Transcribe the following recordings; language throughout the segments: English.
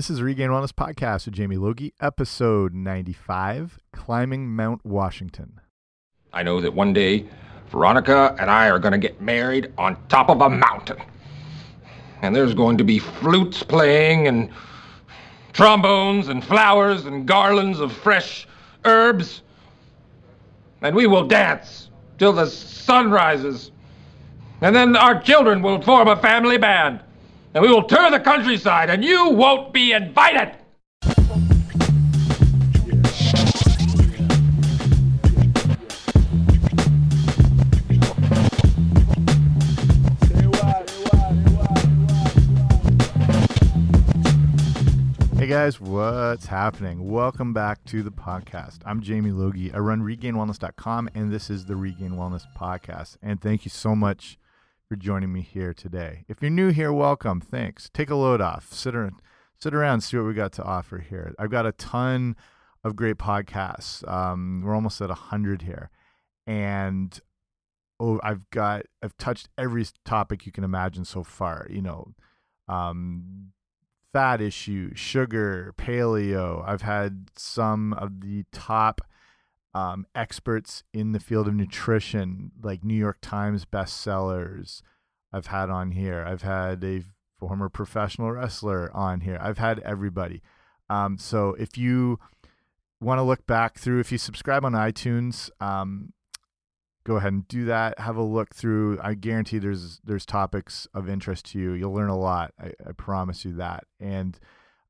This is Regain Wellness Podcast with Jamie Logie, episode 95 Climbing Mount Washington. I know that one day Veronica and I are going to get married on top of a mountain. And there's going to be flutes playing and trombones and flowers and garlands of fresh herbs. And we will dance till the sun rises. And then our children will form a family band. And we will tour the countryside, and you won't be invited. Hey guys, what's happening? Welcome back to the podcast. I'm Jamie Logie. I run regainwellness.com and this is the Regain Wellness Podcast. And thank you so much for joining me here today. If you're new here, welcome. Thanks. Take a load off. Sit around, sit around, see what we got to offer here. I've got a ton of great podcasts. Um, we're almost at hundred here, and oh, I've got I've touched every topic you can imagine so far. You know, um, fat issue, sugar, paleo. I've had some of the top um, experts in the field of nutrition, like New York Times bestsellers, I've had on here. I've had a former professional wrestler on here. I've had everybody. Um, so if you want to look back through, if you subscribe on iTunes, um, go ahead and do that. Have a look through. I guarantee there's there's topics of interest to you. You'll learn a lot. I, I promise you that. And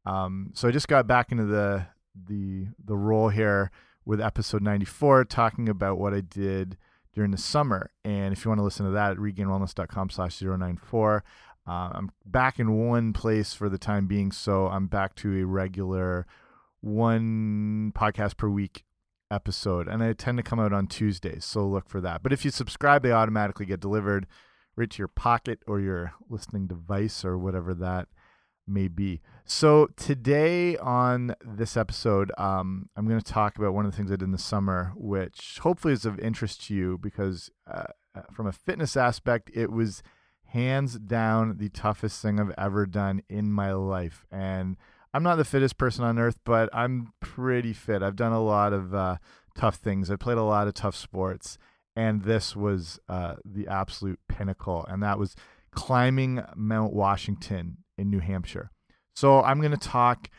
um, so I just got back into the the the role here with episode 94 talking about what I did during the summer. And if you want to listen to that at regainwellness.com slash 094, uh, I'm back in one place for the time being. So I'm back to a regular one podcast per week episode. And I tend to come out on Tuesdays. So look for that. But if you subscribe, they automatically get delivered right to your pocket or your listening device or whatever that may be. So today on this episode, um, I'm going to talk about one of the things I did in the summer, which hopefully is of interest to you because uh, uh, from a fitness aspect, it was hands down the toughest thing I've ever done in my life. And I'm not the fittest person on earth, but I'm pretty fit. I've done a lot of uh, tough things. I played a lot of tough sports, and this was uh, the absolute pinnacle. And that was climbing Mount Washington in New Hampshire. So I'm going to talk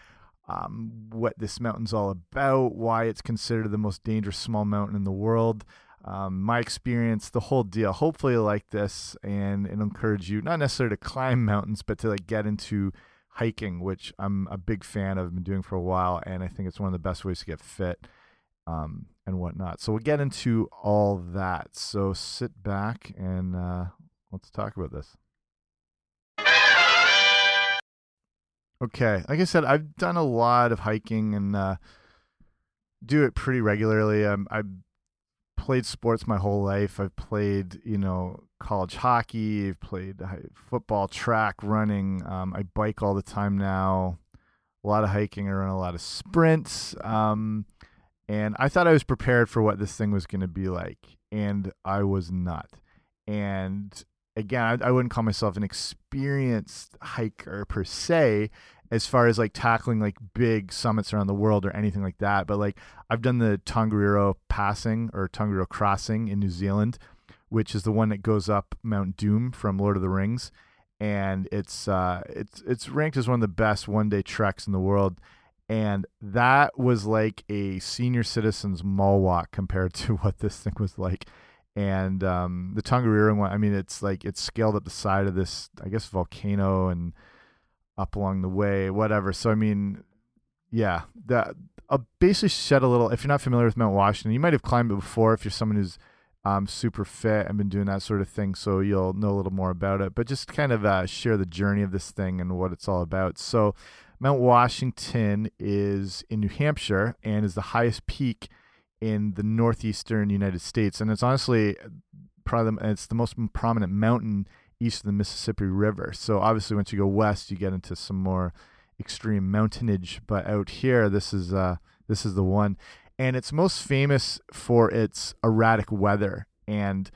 um, what this mountain's all about, why it's considered the most dangerous small mountain in the world, um, my experience, the whole deal. Hopefully, you like this and, and encourage you not necessarily to climb mountains, but to like get into hiking, which I'm a big fan of. Been doing for a while, and I think it's one of the best ways to get fit um, and whatnot. So we'll get into all that. So sit back and uh, let's talk about this. Okay, like I said, I've done a lot of hiking and uh, do it pretty regularly. Um, I've played sports my whole life. I've played, you know, college hockey. I've played football, track, running. Um, I bike all the time now. A lot of hiking. I run a lot of sprints. Um, and I thought I was prepared for what this thing was going to be like, and I was not. And again, I, I, wouldn't call myself an experienced hiker per se, as far as like tackling like big summits around the world or anything like that. But like I've done the Tongariro passing or Tongariro crossing in New Zealand, which is the one that goes up Mount Doom from Lord of the Rings, and it's uh, it's it's ranked as one of the best one day treks in the world. And that was like a senior citizen's mall walk compared to what this thing was like and um, the Tongariro one. I mean, it's like it's scaled up the side of this, I guess, volcano and up along the way, whatever. So I mean, yeah, that I'll basically shed a little. If you're not familiar with Mount Washington, you might have climbed it before. If you're someone who's um, super fit and been doing that sort of thing, so you'll know a little more about it. But just kind of uh, share the journey of this thing and what it's all about. So, Mount Washington is in New Hampshire and is the highest peak in the northeastern United States, and it's honestly probably it's the most prominent mountain east of the Mississippi River. So obviously, once you go west, you get into some more extreme mountainage. But out here, this is uh, this is the one, and it's most famous for its erratic weather and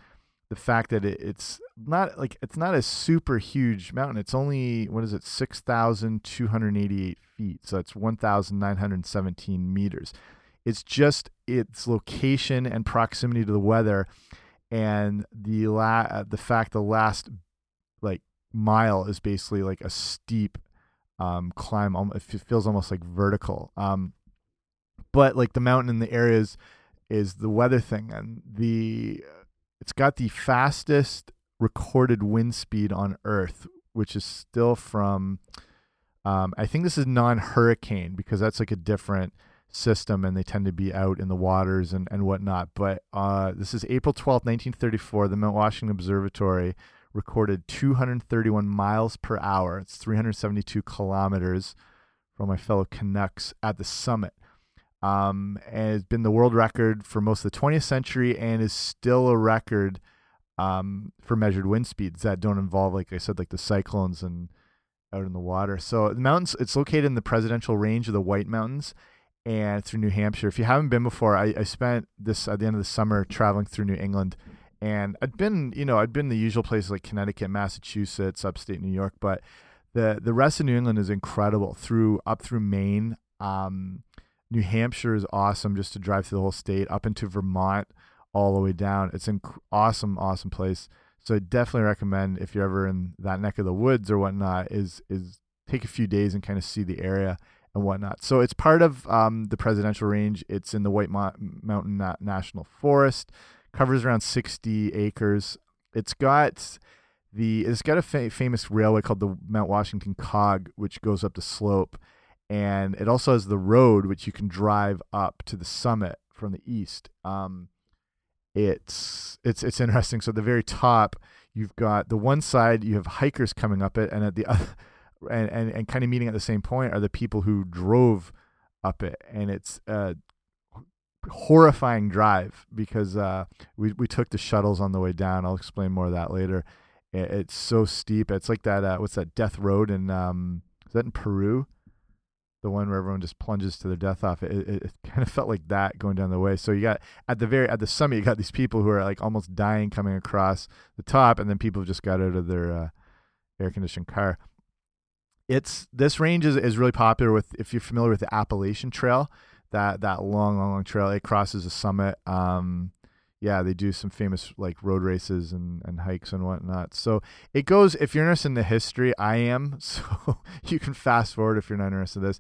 the fact that it, it's not like it's not a super huge mountain. It's only what is it, six thousand two hundred eighty-eight feet. So it's one thousand nine hundred seventeen meters. It's just its location and proximity to the weather, and the la uh, the fact the last like mile is basically like a steep um, climb. It feels almost like vertical. Um, but like the mountain in the areas is the weather thing, and the it's got the fastest recorded wind speed on Earth, which is still from. Um, I think this is non-hurricane because that's like a different system, and they tend to be out in the waters and and whatnot. But uh, this is April twelfth, nineteen thirty-four. The Mount Washington Observatory recorded 231 miles per hour. It's 372 kilometers from my fellow Canucks at the summit um, and it's been the world record for most of the 20th century and is still a record um, for measured wind speeds that don't involve, like I said, like the cyclones and out in the water. So the mountains, it's located in the presidential range of the White Mountains and through New Hampshire. If you haven't been before, I, I spent this at the end of the summer traveling through New England. And I'd been, you know, I'd been the usual places like Connecticut, Massachusetts, upstate New York, but the the rest of New England is incredible. Through up through Maine, um, New Hampshire is awesome just to drive through the whole state, up into Vermont, all the way down. It's an awesome, awesome place. So I definitely recommend if you're ever in that neck of the woods or whatnot, is is take a few days and kind of see the area and whatnot. So it's part of um, the presidential range. It's in the White Mo Mountain Na National Forest, covers around 60 acres. It's got the it's got a fa famous railway called the Mount Washington Cog, which goes up the slope and it also has the road which you can drive up to the summit from the east. Um, it's it's it's interesting. So at the very top, you've got the one side you have hikers coming up it, and at the other, and and, and kind of meeting at the same point are the people who drove up it, and it's a horrifying drive because uh, we we took the shuttles on the way down. I'll explain more of that later. It, it's so steep. It's like that. Uh, what's that? Death Road in um, is that in Peru? the one where everyone just plunges to their death off. It, it, it, kind of felt like that going down the way. So you got at the very at the summit, you got these people who are like almost dying coming across the top, and then people just got out of their uh, air conditioned car. It's this range is, is really popular with if you're familiar with the Appalachian Trail, that that long long long trail. It crosses a summit. Um, yeah, they do some famous like road races and, and hikes and whatnot. So it goes, if you're interested in the history, I am. So you can fast forward if you're not interested in this.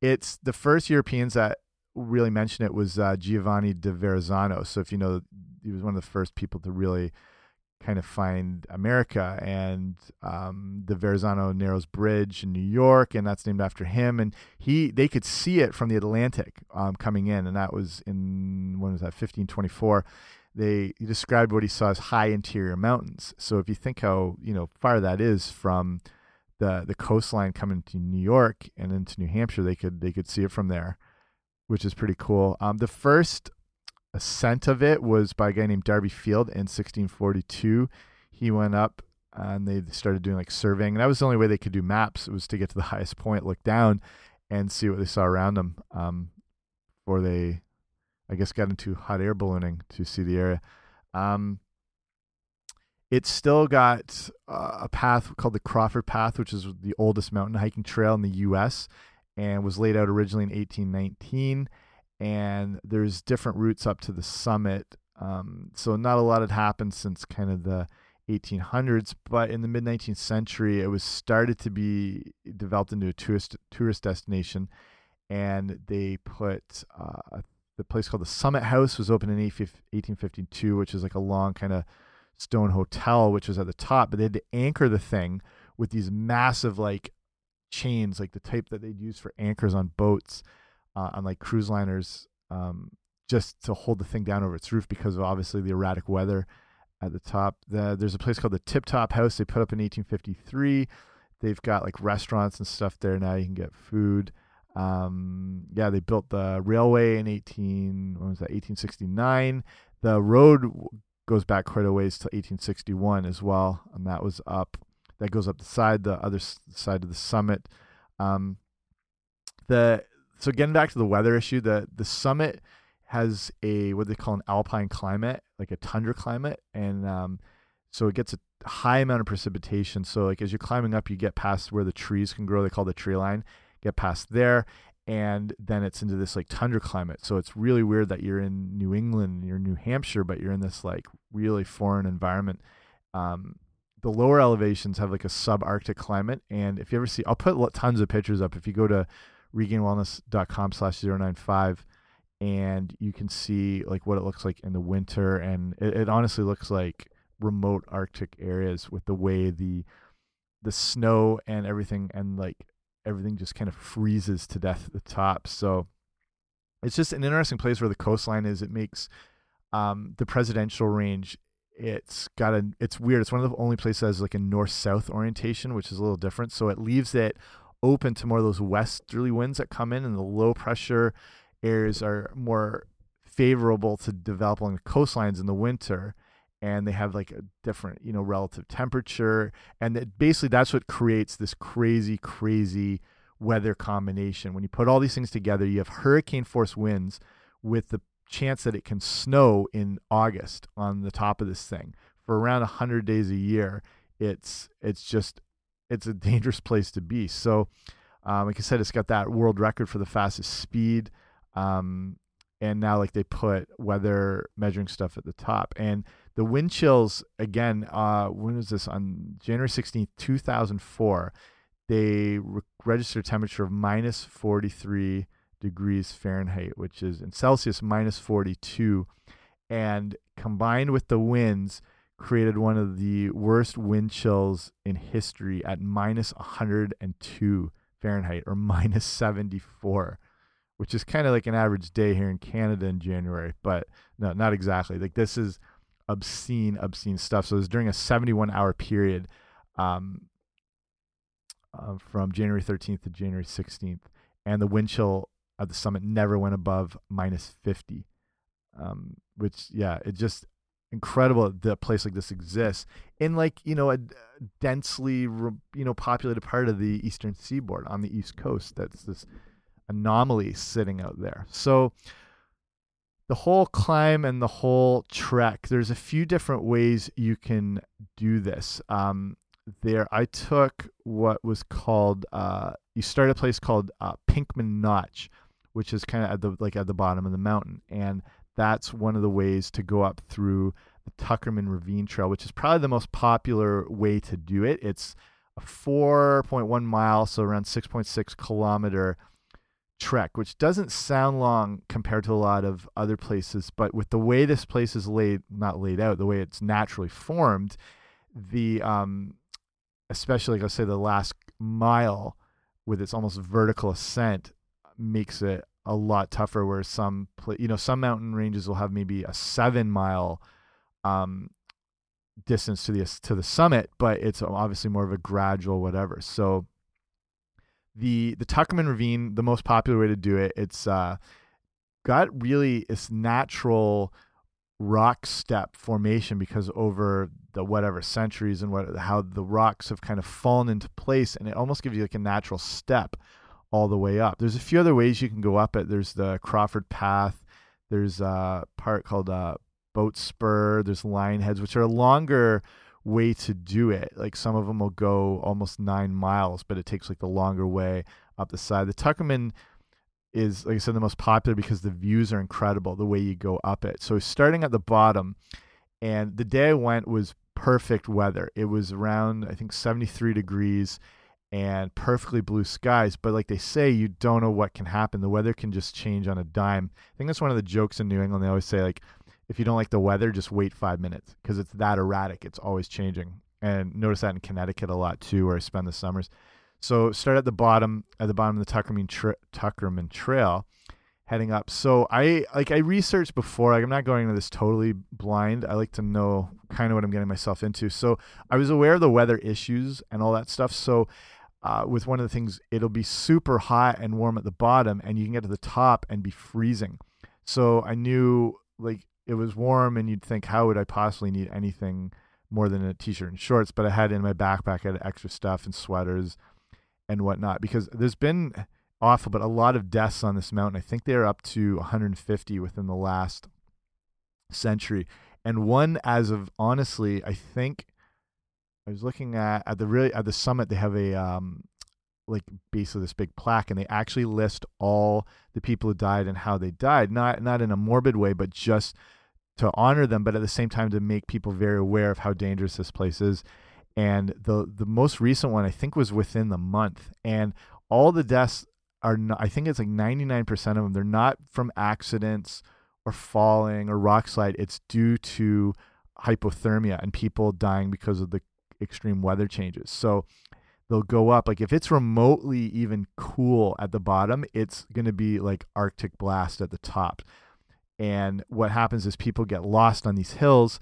It's the first Europeans that really mentioned it was uh, Giovanni de Verrazzano. So if you know, he was one of the first people to really kind of find America and um, the Verrazano Narrows Bridge in New York, and that's named after him. And he they could see it from the Atlantic um, coming in, and that was in when was that 1524 they he described what he saw as high interior mountains. So if you think how you know far that is from the the coastline coming to New York and into New Hampshire, they could they could see it from there, which is pretty cool. Um, the first ascent of it was by a guy named Darby Field in 1642. He went up and they started doing like surveying, and that was the only way they could do maps. It was to get to the highest point, look down, and see what they saw around them um, before they I guess got into hot air ballooning to see the area. Um, it's still got uh, a path called the Crawford Path, which is the oldest mountain hiking trail in the U.S. and was laid out originally in 1819. And there's different routes up to the summit. Um, so not a lot had happened since kind of the 1800s, but in the mid 19th century, it was started to be developed into a tourist tourist destination, and they put uh, the place called the Summit House was opened in 1852, which is like a long kind of stone hotel, which was at the top. But they had to anchor the thing with these massive like chains, like the type that they'd use for anchors on boats, uh, on like cruise liners, um, just to hold the thing down over its roof because of obviously the erratic weather at the top. The, there's a place called the Tip Top House they put up in 1853. They've got like restaurants and stuff there now. You can get food. Um, yeah, they built the railway in 18, what was that, 1869. The road goes back quite a ways to 1861 as well, and that was up. That goes up the side, the other side of the summit. Um, the so getting back to the weather issue, the the summit has a what they call an alpine climate, like a tundra climate, and um, so it gets a high amount of precipitation. So like as you're climbing up, you get past where the trees can grow. They call the tree line. Get past there, and then it's into this like tundra climate. So it's really weird that you're in New England, you're in New Hampshire, but you're in this like really foreign environment. Um, the lower elevations have like a subarctic climate, and if you ever see, I'll put tons of pictures up. If you go to regainedwellness.com slash 095 and you can see like what it looks like in the winter and it, it honestly looks like remote arctic areas with the way the the snow and everything and like everything just kind of freezes to death at the top. So it's just an interesting place where the coastline is. It makes um, the presidential range it's got a it's weird. It's one of the only places that has like a north south orientation which is a little different. So it leaves it open to more of those westerly winds that come in and the low pressure areas are more favorable to develop along the coastlines in the winter and they have like a different you know relative temperature. And basically that's what creates this crazy crazy weather combination. When you put all these things together you have hurricane force winds with the chance that it can snow in august on the top of this thing. For around 100 days a year it's it's just it's a dangerous place to be so um, like i said it's got that world record for the fastest speed um, and now like they put weather measuring stuff at the top and the wind chills again. Uh, when was this? On January sixteenth, two thousand four. They re registered a temperature of minus forty three degrees Fahrenheit, which is in Celsius minus forty two, and combined with the winds, created one of the worst wind chills in history at minus one hundred and two Fahrenheit or minus seventy four which is kind of like an average day here in Canada in January, but no, not exactly. Like this is obscene, obscene stuff. So it was during a 71 hour period um, uh, from January 13th to January 16th. And the wind chill at the summit never went above minus 50, um, which, yeah, it just incredible that a place like this exists in like, you know, a densely, you know, populated part of the eastern seaboard on the east coast. That's this anomaly sitting out there. So, the whole climb and the whole trek there's a few different ways you can do this um, there i took what was called uh, you start a place called uh, pinkham notch which is kind of at the like at the bottom of the mountain and that's one of the ways to go up through the tuckerman ravine trail which is probably the most popular way to do it. It's a 4.1 mile so around 6.6 kilometer trek, which doesn't sound long compared to a lot of other places, but with the way this place is laid, not laid out, the way it's naturally formed, the um, especially like I say the last mile with its almost vertical ascent makes it a lot tougher. Where some you know some mountain ranges will have maybe a seven mile um, distance to the to the summit, but it's obviously more of a gradual whatever. So the the Tuckerman Ravine, the most popular way to do it, it's uh, got really this natural rock step formation because over the whatever centuries and what how the rocks have kind of fallen into place and it almost gives you like a natural step all the way up. There's a few other ways you can go up it. There's the Crawford Path. There's a part called uh, Boott Spur. There's Lion Heads, which are a longer way to do it. Like some of them will go almost nine miles, but it takes like the longer way up the side. The Tuckerman is, like I said, the most popular because the views are incredible the way you go up it. So starting at the bottom, and the day I went was perfect weather. It was around I think 73 degrees and perfectly blue skies. But like they say, you don't know what can happen. The weather can just change on a dime. I think that's one of the jokes in New England. They always say like if you don't like the weather, just wait five minutes because it's that erratic. It's always changing. And notice that in Connecticut a lot too, where I spend the summers. So start at the bottom, at the bottom of the Tuckerman, tra Tuckerman Trail, heading up. So I like I researched before. Like I'm not going into this totally blind. I like to know kind of what I'm getting myself into. So I was aware of the weather issues and all that stuff. So uh, with one of the things, it'll be super hot and warm at the bottom, and you can get to the top and be freezing. So I knew like it was warm and you'd think how would I possibly need anything more than a t-shirt and shorts? But I had in my backpack I had extra stuff and sweaters and whatnot because there's been awful but a lot of deaths on this mountain. I think they're up to 150 within the last century. And one as of honestly, I think I was looking at at the really at the summit they have a um like basically this big plaque and they actually list all the people who died and how they died not not in a morbid way but just to honor them but at the same time to make people very aware of how dangerous this place is. And the the most recent one I think was within the month and all the deaths are not, I think it's like 99% of them they're not from accidents or falling or rock slide it's due to hypothermia and people dying because of the extreme weather changes. So they'll go up like if it's remotely even cool at the bottom it's going to be like arctic blast at the top. And what happens is people get lost on these hills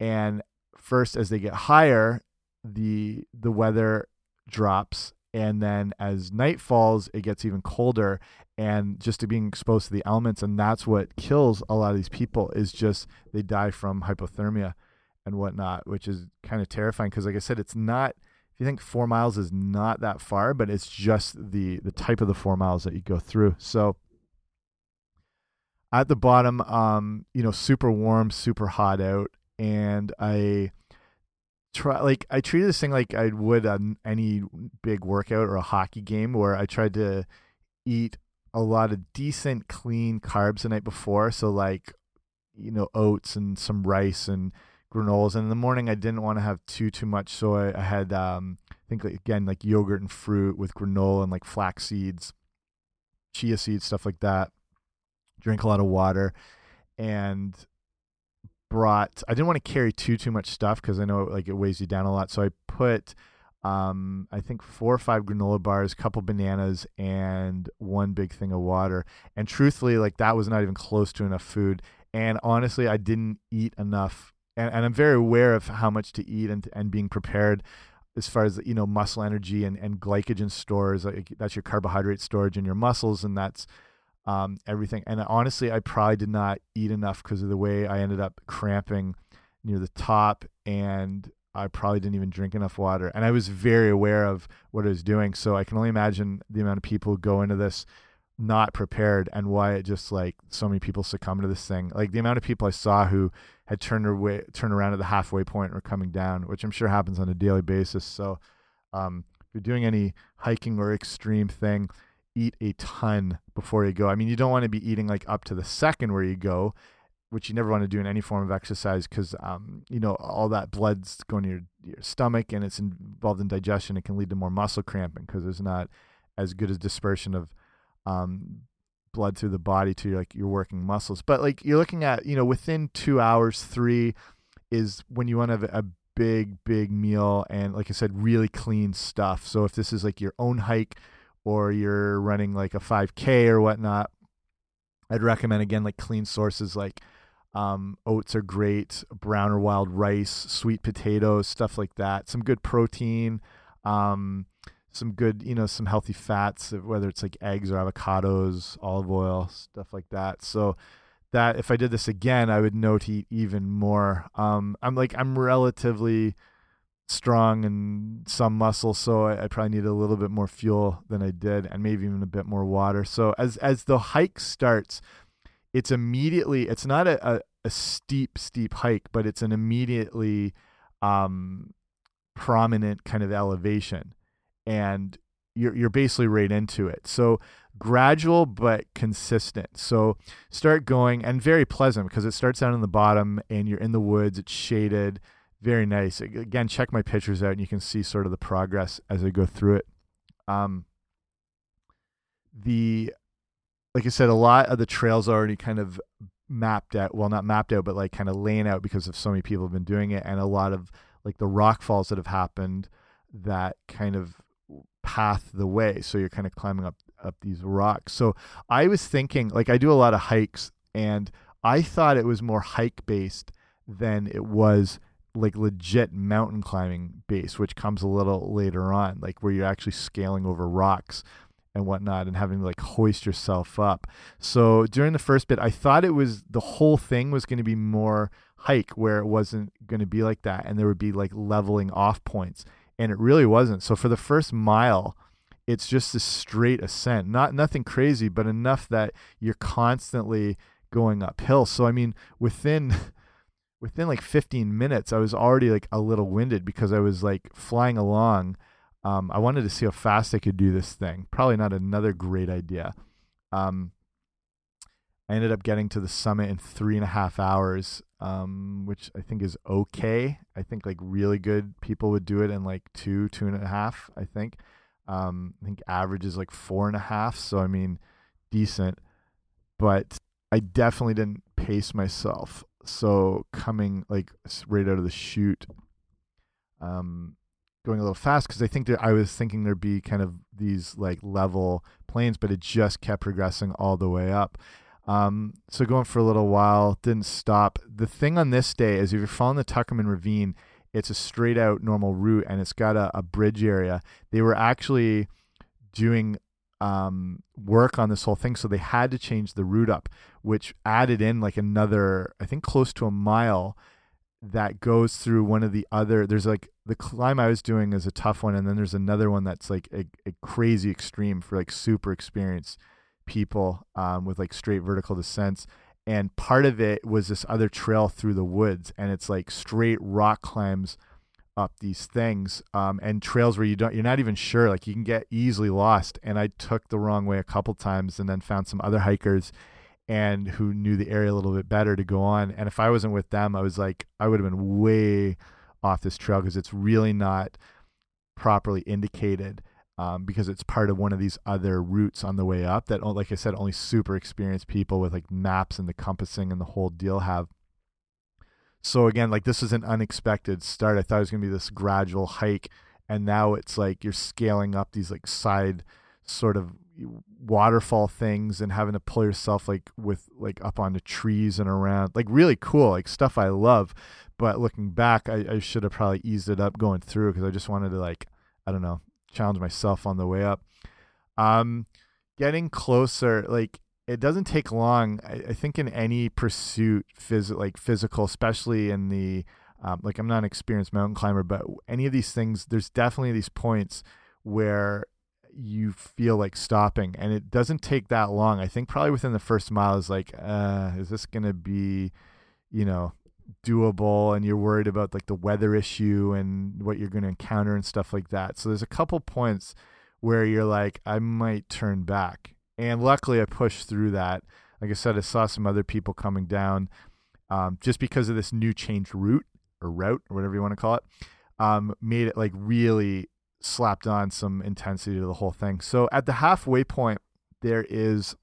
and first as they get higher the the weather drops and then as night falls it gets even colder. And just to being exposed to the elements and that's what kills a lot of these people is just they die from hypothermia and whatnot which is kind of terrifying because like i said it's not if you think four miles is not that far but it's just the the type of the four miles that you go through. So at the bottom um you know super warm super hot out and i try like I treated this thing like I would on any big workout or a hockey game where I tried to eat a lot of decent clean carbs the night before. So like you know oats and some rice and granolas and in the morning I didn't want to have too too much so I, had um I think again like yogurt and fruit with granola and like flax seeds chia seeds stuff like that drink a lot of water and brought I didn't want to carry too too much stuff because I know like it weighs you down a lot. So I put um I think four or five granola bars, couple bananas, and one big thing of water. And truthfully, like that was not even close to enough food. And honestly, I didn't eat enough. And, and I'm very aware of how much to eat and and being prepared as far as you know muscle energy and, and glycogen stores like that's your carbohydrate storage in your muscles and that's um, everything. And honestly, I probably did not eat enough because of the way I ended up cramping near the top, and I probably didn't even drink enough water. And I was very aware of what I was doing, so I can only imagine the amount of people who go into this not prepared and why it just like so many people succumb to this thing. Like the amount of people I saw who had turned away, turned around at the halfway point or coming down, which I'm sure happens on a daily basis. So, um, if you're doing any hiking or extreme thing, eat a ton before you go. I mean, you don't want to be eating like up to the second where you go, which you never want to do in any form of exercise because, um, you know, all that blood's going to your, your stomach and it's involved in digestion. It can lead to more muscle cramping because there's not as good as dispersion of um, blood through the body to like your working muscles. But like you're looking at, you know, within two hours, three is when you want to have a big, big meal and, like I said, really clean stuff. So if this is like your own hike, or you're running like a 5K or whatnot, I'd recommend again like clean sources like um, oats are great, brown or wild rice, sweet potatoes, stuff like that. Some good protein, um, some good, you know, some healthy fats, whether it's like eggs or avocados, olive oil, stuff like that. So that if I did this again, I would know to eat even more. Um, I'm like I'm relatively strong and some muscle, so I, I, probably need a little bit more fuel than I did, and maybe even a bit more water. So as as the hike starts, it's immediately it's not a, a, a steep steep hike, but it's an immediately um, prominent kind of elevation, and you're you're basically right into it. So gradual but consistent. So start going and very pleasant because it starts down in the bottom and you're in the woods. It's shaded very nice. Again, check my pictures out and you can see sort of the progress as I go through it. Um, the like I said, a lot of the trails already kind of mapped out. Well, not mapped out, but like kind of laying out because of so many people have been doing it, and a lot of like the rock falls that have happened that kind of path the way. So you're kind of climbing up up these rocks. So I was thinking, like I do a lot of hikes, and I thought it was more hike based than it was like legit mountain climbing base, which comes a little later on, like where you're actually scaling over rocks and whatnot and having to like hoist yourself up. So during the first bit, I thought it was the whole thing was going to be more hike where it wasn't going to be like that and there would be like leveling off points and it really wasn't. So for the first mile, it's just a straight ascent. Not nothing crazy, but enough that you're constantly going uphill. So I mean, within within like 15 minutes, I was already like a little winded because I was like flying along. Um, I wanted to see how fast I could do this thing. Probably not another great idea. Um, I ended up getting to the summit in three and a half hours, um, which I think is okay. I think like really good people would do it in like two, two and a half. I think. Um, I think average is like four and a half. So I mean, decent. But I definitely didn't pace myself. So coming like right out of the chute, um, going a little fast because I think that I was thinking there'd be kind of these like level planes, but it just kept progressing all the way up. Um, so going for a little while, didn't stop. The thing on this day is if you're following the Tuckerman Ravine, it's a straight out normal route and it's got a, a bridge area. They were actually doing um, work on this whole thing, so they had to change the route up, which added in like another, I think, close to a mile that goes through one of the other. There's like the climb I was doing is a tough one, and then there's another one that's like a, a crazy extreme for like super experienced people um, with like straight vertical descents. And part of it was this other trail through the woods, and it's like straight rock climbs up these things um, and trails where you don't you're not even sure like you can get easily lost and i took the wrong way a couple times and then found some other hikers and who knew the area a little bit better to go on and if i wasn't with them i was like i would have been way off this trail because it's really not properly indicated um, because it's part of one of these other routes on the way up that like i said only super experienced people with like maps and the compassing and the whole deal have. So again, like this is an unexpected start. I thought it was gonna be this gradual hike, and now it's like you're scaling up these like side sort of waterfall things and having to pull yourself like with like up onto trees and around. Like really cool like stuff I love. But looking back I, I should have probably eased it up going through because I just wanted to like I don't know challenge myself on the way up um getting closer like it doesn't take long. I, I think in any pursuit, phys- like physical, especially in the um, like I'm not an experienced mountain climber, but any of these things, there's definitely these points where you feel like stopping, and it doesn't take that long. I think probably within the first mile is like, uh, is this gonna be, you know, doable? And you're worried about like the weather issue and what you're gonna encounter and stuff like that. So there's a couple points where you're like, I might turn back and luckily, I pushed through that. Like I said, I saw some other people coming down um, just because of this new changed route or route or whatever you want to call it. Um, made it like really slapped on some intensity to the whole thing. So at the halfway point, there is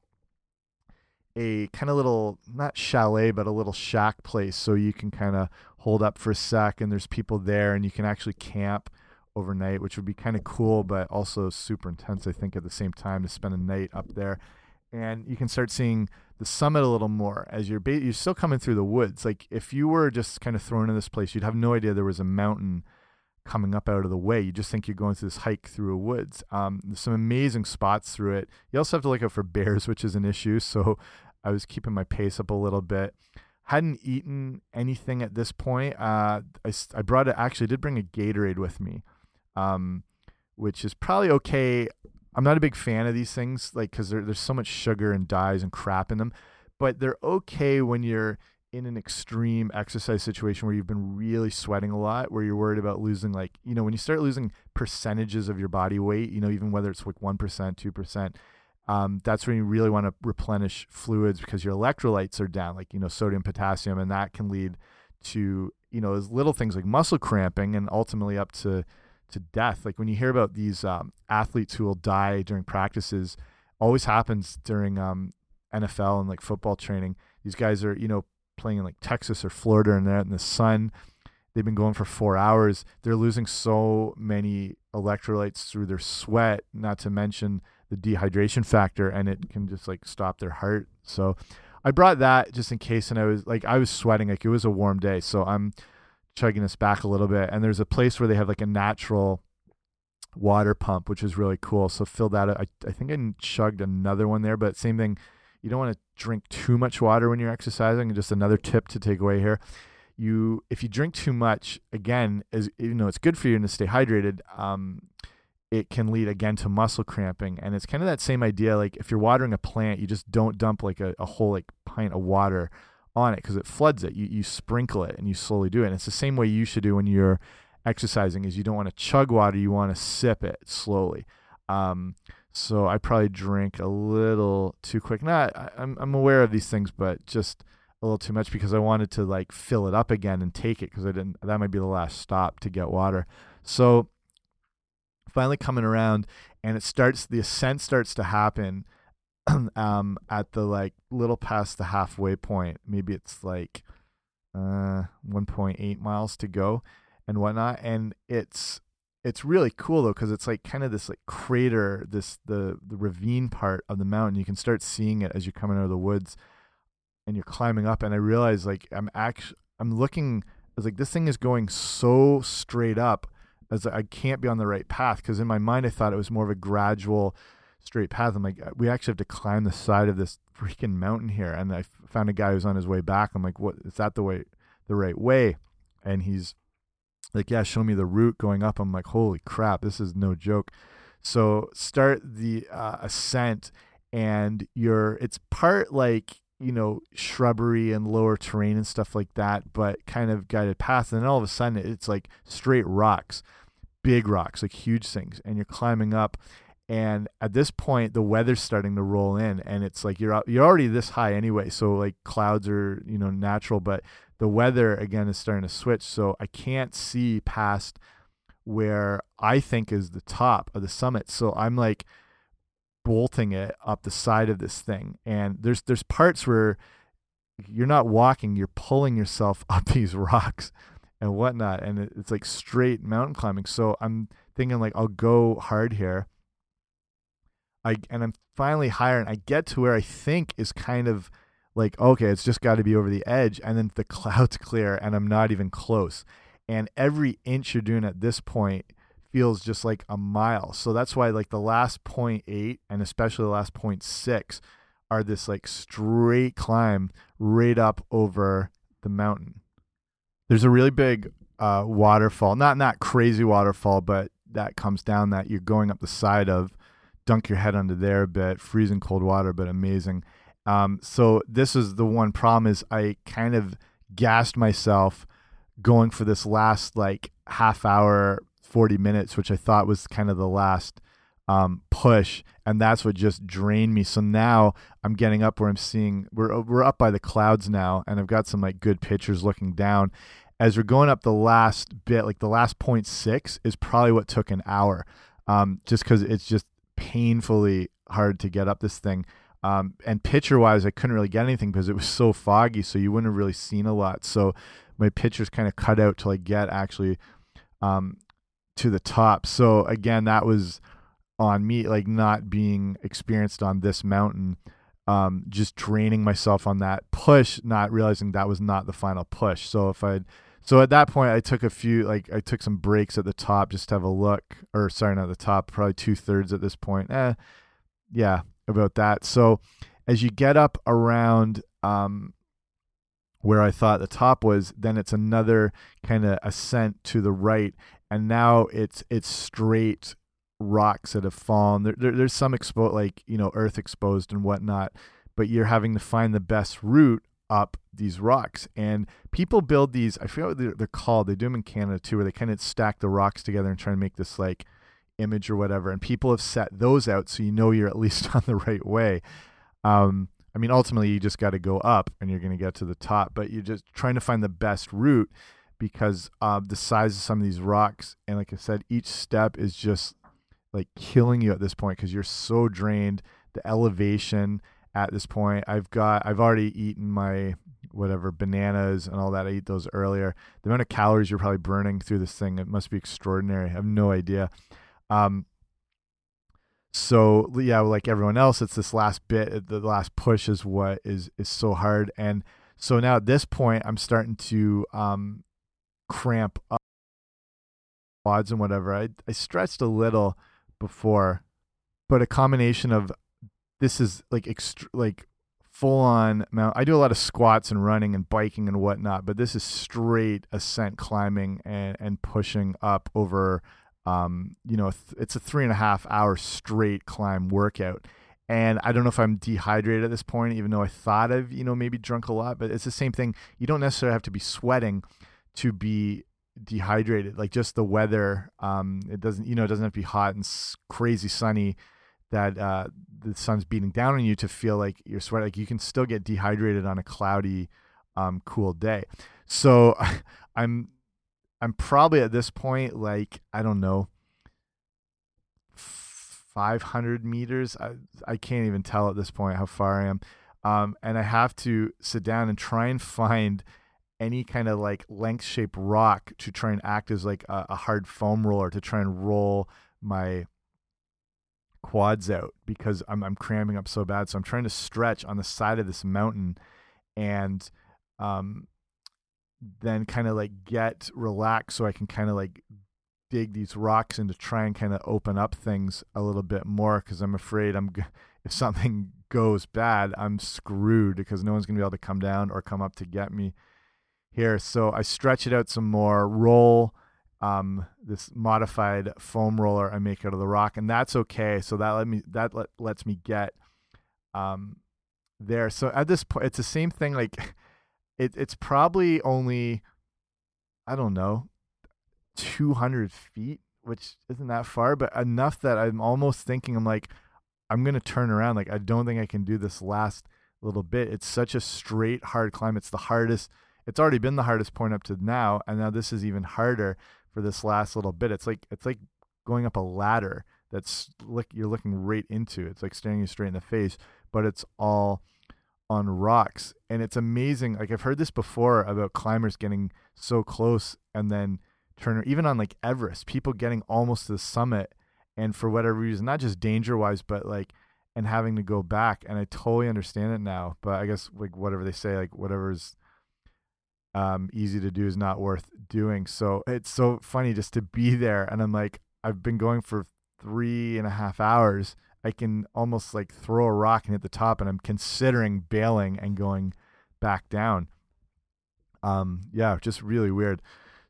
a kind of little not chalet but a little shack place so you can kind of hold up for a sec and there's people there and you can actually camp overnight, which would be kind of cool, but also super intense, I think, at the same time to spend a night up there. And you can start seeing the summit a little more as you're you're still coming through the woods. Like if you were just kind of thrown in this place, you'd have no idea there was a mountain coming up out of the way. You just think you're going through this hike through a woods. Um, some amazing spots through it. You also have to look out for bears, which is an issue. So I was keeping my pace up a little bit. Hadn't eaten anything at this point. Uh, I, I brought it. Actually, did bring a Gatorade with me um, which is probably okay. I'm not a big fan of these things, like because there's so much sugar and dyes and crap in them, but they're okay when you're in an extreme exercise situation where you've been really sweating a lot, where you're worried about losing, like you know, when you start losing percentages of your body weight, you know, even whether it's like one percent, two percent. Um, that's when you really want to replenish fluids because your electrolytes are down, like you know sodium, potassium, and that can lead to you know little things like muscle cramping and ultimately up to to death. Like when you hear about these um, athletes who will die during practices, always happens during um, NFL and like football training. These guys are, you know, playing in like Texas or Florida and they're out in the sun. They've been going for four hours. They're losing so many electrolytes through their sweat, not to mention the dehydration factor, and it can just like stop their heart. So I brought that just in case, and I was like, I was sweating, like it was a warm day. So I'm chugging this back a little bit. And there's a place where they have like a natural water pump, which is really cool. So fill that. I, I think I chugged another one there, but same thing. You don't want to drink too much water when you're exercising. Just another tip to take away here. You, if you drink too much, again, as you know, it's good for you to stay hydrated. Um, it can lead again to muscle cramping, and it's kind of that same idea. Like if you're watering a plant, you just don't dump like a, a whole like pint of water on it because it floods it. You you sprinkle it and you slowly do it. And it's the same way you should do when you're exercising. Is you don't want to chug water, you want to sip it slowly. Um, so I probably drink a little too quick. Not I, I'm I'm aware of these things, but just a little too much because I wanted to like fill it up again and take it because I didn't. That might be the last stop to get water. So finally coming around, and it starts. The ascent starts to happen um, at the like little past the halfway point. Maybe it's like uh, 1.8 miles to go and whatnot. And it's it's really cool though because it's like kind of this like crater, this the the ravine part of the mountain. You can start seeing it as you're coming out of the woods and you're climbing up. And I realize like I'm actually I'm looking. I was like this thing is going so straight up as I can't be on the right path because in my mind I thought it was more of a gradual straight path. I'm like, we actually have to climb the side of this freaking mountain here. And I found a guy who's on his way back. I'm like, what is that the way, the right way? And he's like, yeah, show me the route going up. I'm like, holy crap, this is no joke. So start the uh, ascent, and you're it's part like you know shrubbery and lower terrain and stuff like that, but kind of guided path. And then all of a sudden, it's like straight rocks, big rocks, like huge things, and you're climbing up. And at this point the weather's starting to roll in and it's like you're you're already this high anyway. So like clouds are you know natural but the weather again is starting to switch. So i can't see past where i think is the top of the summit. So i'm like bolting it up the side of this thing. And there's there's parts where you're not walking you're pulling yourself up these rocks and whatnot. And it's like straight mountain climbing. So i'm thinking like i'll go hard here. I and I'm finally higher, and I get to where I think is kind of like okay, it's just got to be over the edge, and then the clouds clear, and I'm not even close. And every inch you're doing at this point feels just like a mile. So that's why like the last 0.8 and especially the last 0.6 are this like straight climb right up over the mountain. There's a really big uh, waterfall, not not crazy waterfall, but that comes down that you're going up the side of dunk your head under there a bit, freezing cold water, but amazing. Um, so this is the one problem is I kind of gassed myself going for this last like half hour, 40 minutes, which I thought was kind of the last um, push. And that's what just drained me. So now I'm getting up where I'm seeing, we're, we're up by the clouds now, and I've got some like good pictures looking down. As we're going up the last bit, like the last 0.6 is probably what took an hour. Um, just because it's just painfully hard to get up this thing. Um, and picture wise, I couldn't really get anything because it was so foggy, so you wouldn't have really seen a lot. So my pictures kind of cut out till I get actually um, to the top. So again, that was on me, like not being experienced on this mountain, um, just draining myself on that push, not realizing that was not the final push. So if I'd so at that point, I took a few, like I took some breaks at the top just to have a look, or sorry, not the top, probably two thirds at this point. Eh, yeah, about that. So as you get up around um, where I thought the top was, then it's another kind of ascent to the right, and now it's it's straight rocks that have fallen. There, there there's some exposed, like you know, earth exposed and whatnot, but you're having to find the best route up these rocks. And people build these, I forget what they're, they're called. They do them in Canada too, where they kind of stack the rocks together and try and make this like image or whatever. And people have set those out so you know you're at least on the right way. Um, I mean, ultimately, you just got to go up and you're going to get to the top, but you're just trying to find the best route because of the size of some of these rocks. And like I said, each step is just like killing you at this point because you're so drained. The elevation, at this point. I've got I've already eaten my whatever bananas and all that. I eat those earlier. The amount of calories you're probably burning through this thing it must be extraordinary. I have no idea. Um, so yeah, like everyone else, it's this last bit, uh, the last push is what is is so hard. And so now at this point, I'm starting to um, cramp up odds and whatever. I I stretched a little before, but a combination of this is like ext- like full on mount. I do a lot of squats and running and biking and whatnot, but this is straight ascent climbing and and pushing up over. Um, you know, it's a three and a half hour straight climb workout, and I don't know if I'm dehydrated at this point, even though I thought I've you know maybe drunk a lot. But it's the same thing. You don't necessarily have to be sweating to be dehydrated. Like just the weather, um, it doesn't you know it doesn't have to be hot and crazy sunny that uh, the sun's beating down on you to feel like you're sweating. Like you can still get dehydrated on a cloudy, um, cool day. So I'm I'm probably at this point like I don't know 500 meters. I, I can't even tell at this point how far I am. Um, and I have to sit down and try and find any kind of like length shaped rock to try and act as like a, a hard foam roller to try and roll my quads out because I'm I'm cramming up so bad. So I'm trying to stretch on the side of this mountain and um then kind of like get relaxed so I can kind of like dig these rocks and to try and kind of open up things a little bit more because I'm afraid I'm if something goes bad, I'm screwed because no one's gonna be able to come down or come up to get me here. So I stretch it out some more, roll um, this modified foam roller I make out of the rock, and that's okay. So that let me that let, lets me get um, there. So at this point, it's the same thing. Like it, it's probably only I don't know 200 feet, which isn't that far, but enough that I'm almost thinking I'm like, I'm gonna turn around. Like I don't think I can do this last little bit. It's such a straight, hard climb. It's the hardest. It's already been the hardest point up to now, and now this is even harder for this last little bit. It's like it's like going up a ladder that's look you're looking right into. It's like staring you straight in the face, but it's all on rocks, and it's amazing. Like I've heard this before about climbers getting so close and then Turner, even on like Everest, people getting almost to the summit and for whatever reason, not just danger wise, but like and having to go back. And I totally understand it now. But I guess like whatever they say, like whatever's um, easy to do is not worth doing. So it's so funny just to be there. And I'm like, I've been going for three and a half hours. I can almost like throw a rock and hit the top, and I'm considering bailing and going back down. Um, yeah, just really weird.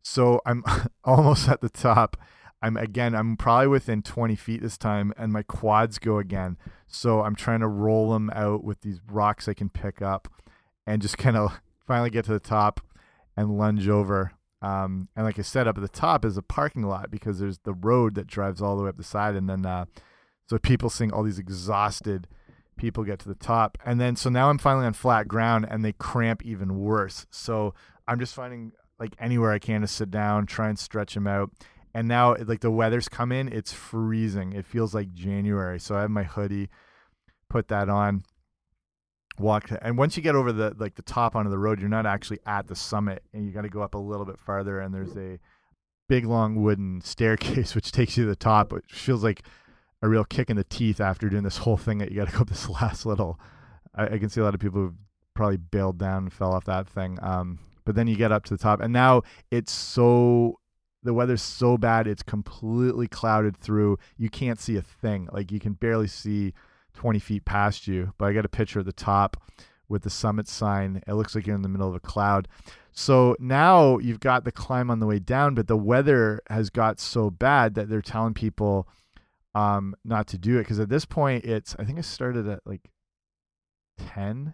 So I'm almost at the top. I'm again, I'm probably within 20 feet this time, and my quads go again. So I'm trying to roll them out with these rocks I can pick up and just kind of finally get to the top and lunge over. Um, and like I said, up at the top is a parking lot because there's the road that drives all the way up the side. And then, uh, so people seeing all these exhausted people get to the top. And then, so now I'm finally on flat ground and they cramp even worse. So I'm just finding like anywhere I can to sit down, try and stretch them out. And now, like the weather's come in, it's freezing. It feels like January. So I have my hoodie, put that on, walk. And once you get over the like the top onto the road, you're not actually at the summit, and you got to go up a little bit farther. And there's a big long wooden staircase which takes you to the top, which feels like a real kick in the teeth after doing this whole thing that you got to go up this last little. I, I, can see a lot of people who probably bailed down and fell off that thing. Um, but then you get up to the top and now it's so the weather's so bad it's completely clouded through you can't see a thing like you can barely see 20 feet past you but i got a picture at the top with the summit sign. It looks like you're in the middle of a cloud. So now you've got the climb on the way down but the weather has got so bad that they're telling people um, not to do it. Because at this point it's i think i started at like 10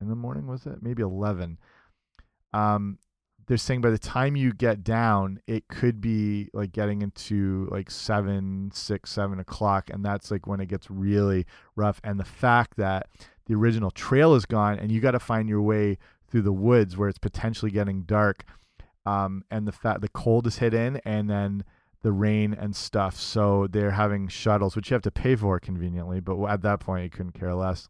in the morning was it? Maybe 11 um, they're saying by the time you get down, it could be like getting into like seven, six, seven o'clock, and that's like when it gets really rough. And the fact that the original trail is gone, and you got to find your way through the woods where it's potentially getting dark, um, and the fact the cold is hit in, and then the rain and stuff. So they're having shuttles, which you have to pay for conveniently, but at that point, you couldn't care less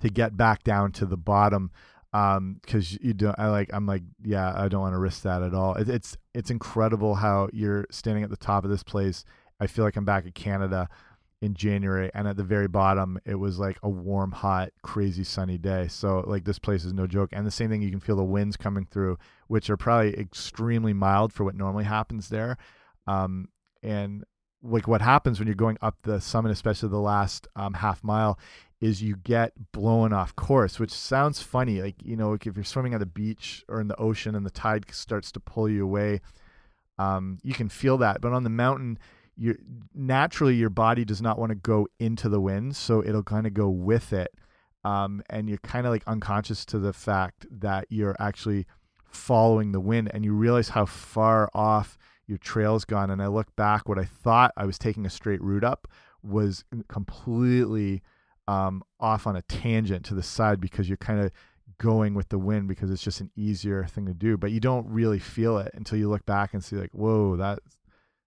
to get back down to the bottom um because you don't i like i'm like yeah i don't want to risk that at all. It, it's it's incredible how you're standing at the top of this place. I feel like i'm back in canada in january and at the very bottom it was like a warm hot crazy sunny day. So like this place is no joke. And the same thing you can feel the winds coming through which are probably extremely mild for what normally happens there. Um and like what happens when you're going up the summit especially the last um, half mile is you get blown off course, which sounds funny. Like, you know, if you're swimming on the beach or in the ocean and the tide starts to pull you away, um, you can feel that. But on the mountain, you naturally your body does not want to go into the wind, so it'll kind of go with it. Um, and you're kind of like unconscious to the fact that you're actually following the wind and you realize how far off your trail's gone. And I look back, what I thought I was taking a straight route up was completely um, off on a tangent to the side because you're kind of going with the wind because it's just an easier thing to do. But you don't really feel it until you look back and see, like, whoa, that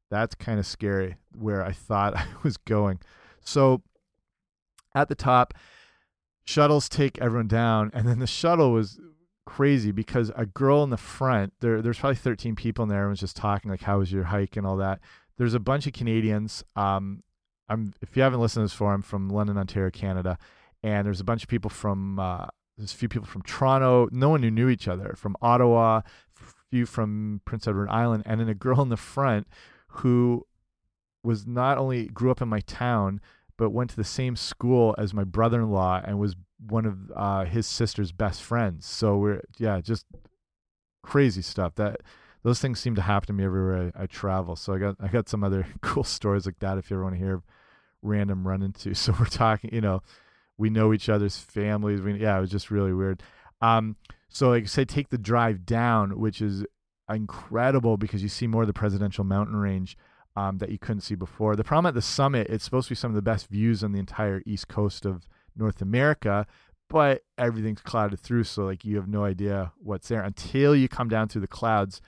that's kind of scary where I thought I was going. So at the top, shuttles take everyone down, and then the shuttle was crazy because a girl in the front there there's probably 13 people in there everyone's just talking like how was your hike and all that there's a bunch of canadians um i'm if you haven't listened to this forum from london ontario canada and there's a bunch of people from uh there's a few people from toronto no one who knew each other from ottawa a few from prince edward island and then a girl in the front who was not only grew up in my town but went to the same school as my brother-in-law and was one of uh, his sister's best friends. So we're yeah, just crazy stuff. That those things seem to happen to me everywhere I, I, travel. So I got I got some other cool stories like that if you ever want to hear random run into. So we're talking, you know, we know each other's families. We yeah, it was just really weird. Um, so like I say, take the drive down, which is incredible because you see more of the presidential mountain range. Um, that you couldn't see before. The problem at the summit, it's supposed to be some of the best views on the entire east coast of North America, but everything's clouded through. So like you have no idea what's there until you come down through the clouds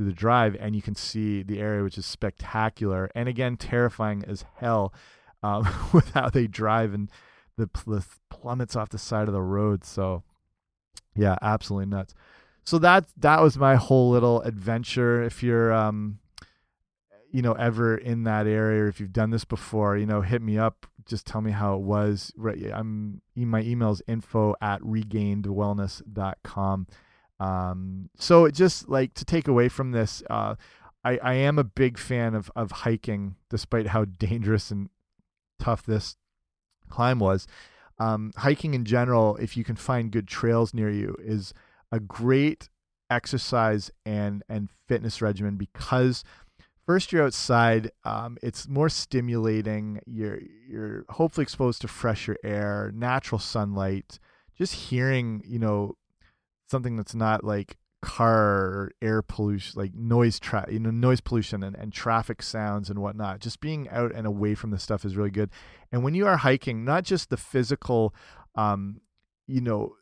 through the drive and you can see the area, which is spectacular and again terrifying as hell um, with how they drive and the, the plummets off the side of the road. So yeah, absolutely nuts. So that that was my whole little adventure. If you're um, you know ever in that area or if you've done this before you know hit me up just tell me how it was i'm my email is info at regainedwellness.com um so it just like to take away from this uh i i am a big fan of of hiking despite how dangerous and tough this climb was. Um hiking in general if you can find good trails near you is a great exercise and and fitness regimen because first you're outside um, it's more stimulating you're you're hopefully exposed to fresher air natural sunlight just hearing you know something that's not like car air pollution like noise tra you know noise pollution and, and traffic sounds and whatnot just being out and away from the stuff is really good and when you are hiking not just the physical um you know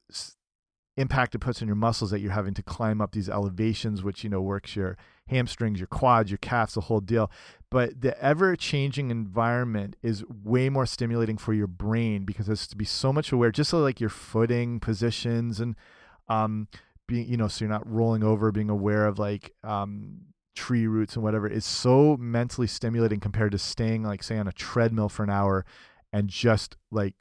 impact it puts on your muscles that you're having to climb up these elevations which you know works your hamstrings, your quads, your calves, the whole deal. But the ever changing environment is way more stimulating for your brain because it's to be so much aware, just so like your footing positions and um being you know so you're not rolling over, being aware of like um tree roots and whatever is so mentally stimulating compared to staying like say on a treadmill for an hour and just like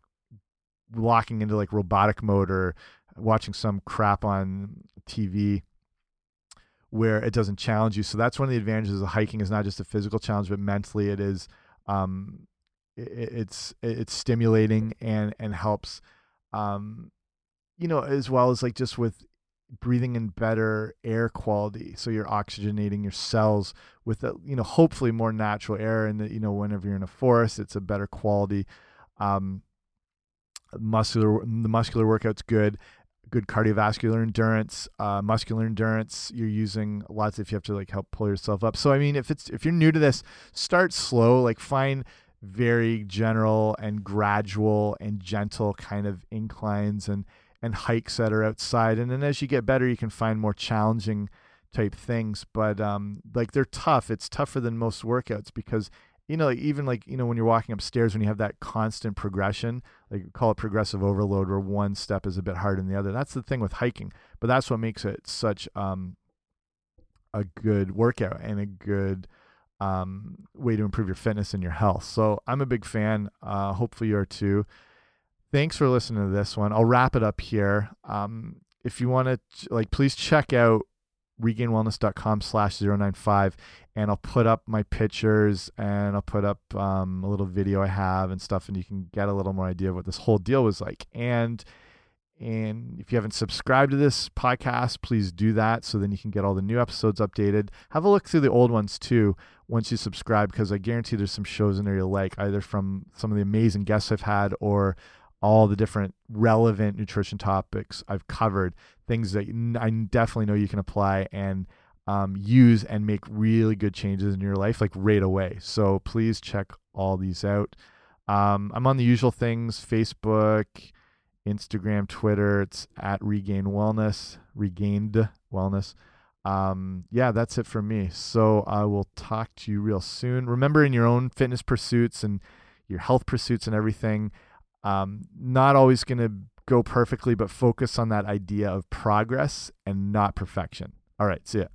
locking into like robotic mode or watching some crap on TV where it doesn't challenge you. So that's one of the advantages of hiking is not just a physical challenge, but mentally it is um, it, it's it's stimulating and and helps um, you know as well as like just with breathing in better air quality so you're oxygenating your cells with a, you know hopefully more natural air and that you know whenever you're in a forest it's a better quality um muscular the muscular workout's good good cardiovascular endurance, uh, muscular endurance. You're using lots if you have to like help pull yourself up. So I mean, if it's if you're new to this, start slow. Like find very general and gradual and gentle kind of inclines and and hikes that are outside. And then as you get better, you can find more challenging type things. But um, like they're tough. It's tougher than most workouts because you know, like even like, you know, when you're walking upstairs, when you have that constant progression, like call it progressive overload, where one step is a bit harder than the other. That's the thing with hiking, but that's what makes it such um, a good workout and a good um, way to improve your fitness and your health. So I'm a big fan. Uh, hopefully you are too. Thanks for listening to this one. I'll wrap it up here. Um, if you want to, like, please check out regainedwellness.com slash 095 and I'll put up my pictures and I'll put up um, a little video I have and stuff and you can get a little more idea of what this whole deal was like and and if you haven't subscribed to this podcast please do that so then you can get all the new episodes updated have a look through the old ones too once you subscribe because I guarantee there's some shows in there you'll like, either from some of the amazing guests I've had or all the different relevant nutrition topics I've covered, things that I definitely know you can apply and um, use and make really good changes in your life, like right away. So please check all these out. Um, I'm on the usual things Facebook, Instagram, Twitter. It's at Regain Wellness, Regained Wellness. Um, yeah, that's it for me. So I will talk to you real soon. Remember, in your own fitness pursuits and your health pursuits and everything, um, not always going to go perfectly, but focus on that idea of progress and not perfection. All right, see ya.